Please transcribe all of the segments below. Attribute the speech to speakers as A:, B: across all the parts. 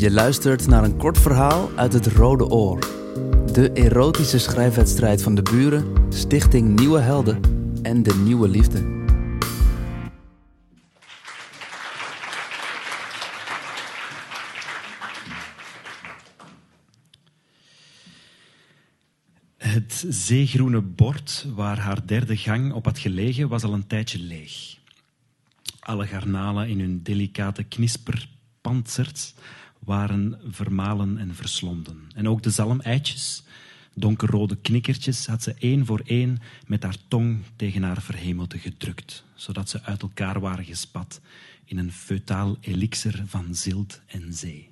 A: Je luistert naar een kort verhaal uit het Rode Oor. De erotische schrijfwedstrijd van de buren, Stichting Nieuwe Helden en de Nieuwe Liefde.
B: Het zeegroene bord waar haar derde gang op had gelegen was al een tijdje leeg. Alle garnalen in hun delicate knisperpanzers waren vermalen en verslonden. En ook de zalmeitjes, donkerrode knikkertjes, had ze één voor één met haar tong tegen haar verhemelte gedrukt, zodat ze uit elkaar waren gespat in een feutaal elixir van zilt en zee.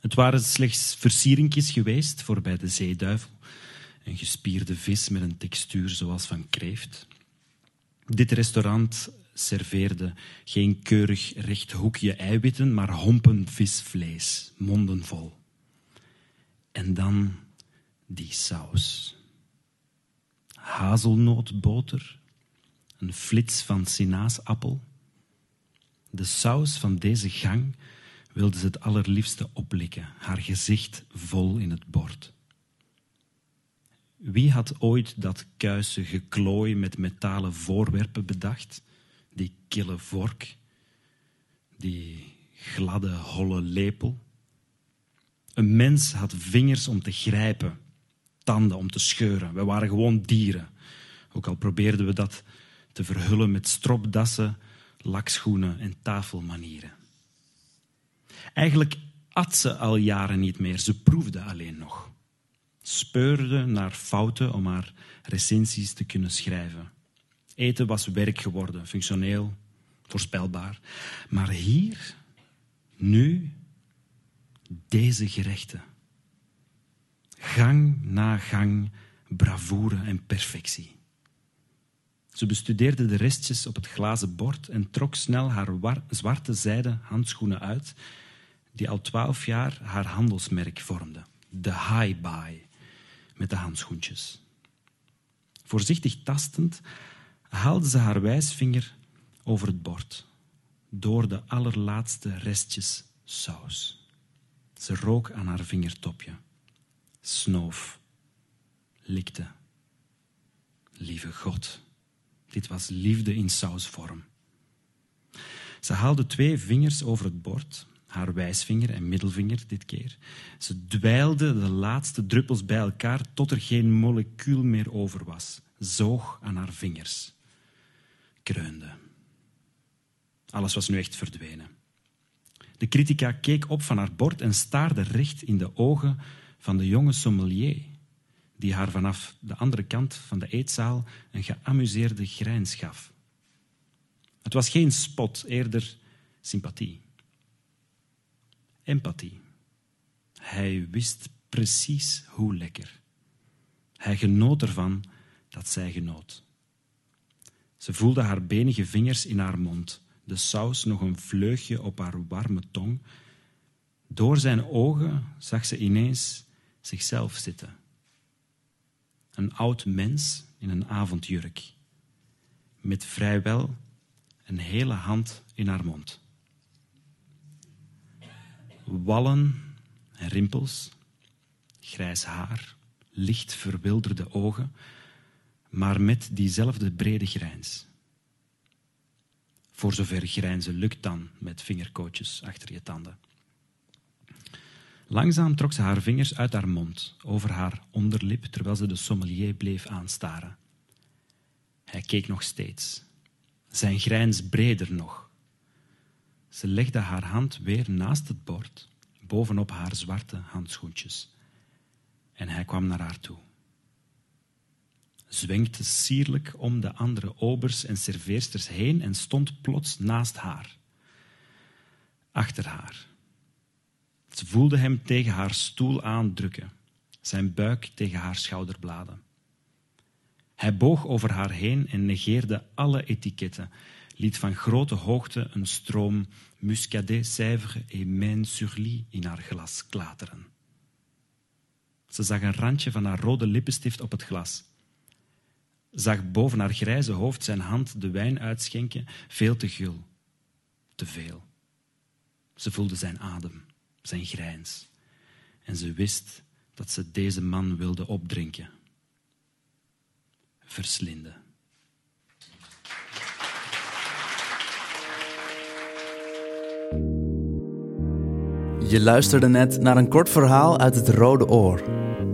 B: Het waren slechts versieringjes geweest voor bij de zeeduivel, een gespierde vis met een textuur zoals van kreeft. Dit restaurant serveerde geen keurig recht hoekje eiwitten, maar hompen visvlees, mondenvol. En dan die saus. Hazelnootboter, een flits van sinaasappel. De saus van deze gang wilde ze het allerliefste oplikken, haar gezicht vol in het bord. Wie had ooit dat kuise geklooi met metalen voorwerpen bedacht? Die kille vork, die gladde, holle lepel. Een mens had vingers om te grijpen, tanden om te scheuren. We waren gewoon dieren. Ook al probeerden we dat te verhullen met stropdassen, lakschoenen en tafelmanieren. Eigenlijk at ze al jaren niet meer, ze proefde alleen nog. Speurde naar fouten om haar recensies te kunnen schrijven. Eten was werk geworden, functioneel, voorspelbaar. Maar hier, nu, deze gerechten. Gang na gang, bravoure en perfectie. Ze bestudeerde de restjes op het glazen bord en trok snel haar zwarte zijden handschoenen uit die al twaalf jaar haar handelsmerk vormde. De high buy met de handschoentjes. Voorzichtig tastend haalde ze haar wijsvinger over het bord, door de allerlaatste restjes saus. Ze rook aan haar vingertopje, snoof, likte. Lieve God, dit was liefde in sausvorm. Ze haalde twee vingers over het bord haar wijsvinger en middelvinger dit keer. Ze dweilde de laatste druppels bij elkaar tot er geen molecuul meer over was. Zoog aan haar vingers. Kreunde. Alles was nu echt verdwenen. De critica keek op van haar bord en staarde recht in de ogen van de jonge sommelier, die haar vanaf de andere kant van de eetzaal een geamuseerde grijns gaf. Het was geen spot, eerder sympathie empathie. Hij wist precies hoe lekker. Hij genoot ervan dat zij genoot. Ze voelde haar benige vingers in haar mond, de saus nog een vleugje op haar warme tong. Door zijn ogen zag ze ineens zichzelf zitten. Een oud mens in een avondjurk, met vrijwel een hele hand in haar mond. Wallen en rimpels, grijs haar, licht verwilderde ogen, maar met diezelfde brede grijns. Voor zover grijnzen lukt dan met vingerkootjes achter je tanden. Langzaam trok ze haar vingers uit haar mond, over haar onderlip, terwijl ze de sommelier bleef aanstaren. Hij keek nog steeds. Zijn grijns breder nog, ze legde haar hand weer naast het bord, bovenop haar zwarte handschoentjes. En hij kwam naar haar toe. Zwenkte sierlijk om de andere obers en serveersters heen en stond plots naast haar. Achter haar. Ze voelde hem tegen haar stoel aandrukken, zijn buik tegen haar schouderbladen. Hij boog over haar heen en negeerde alle etiketten liet van grote hoogte een stroom muscadet, sèvres et main sur lit in haar glas klateren. Ze zag een randje van haar rode lippenstift op het glas. Zag boven haar grijze hoofd zijn hand de wijn uitschenken, veel te gul. Te veel. Ze voelde zijn adem, zijn grijns. En ze wist dat ze deze man wilde opdrinken. Verslinden.
A: Je luisterde net naar een kort verhaal uit het Rode Oor.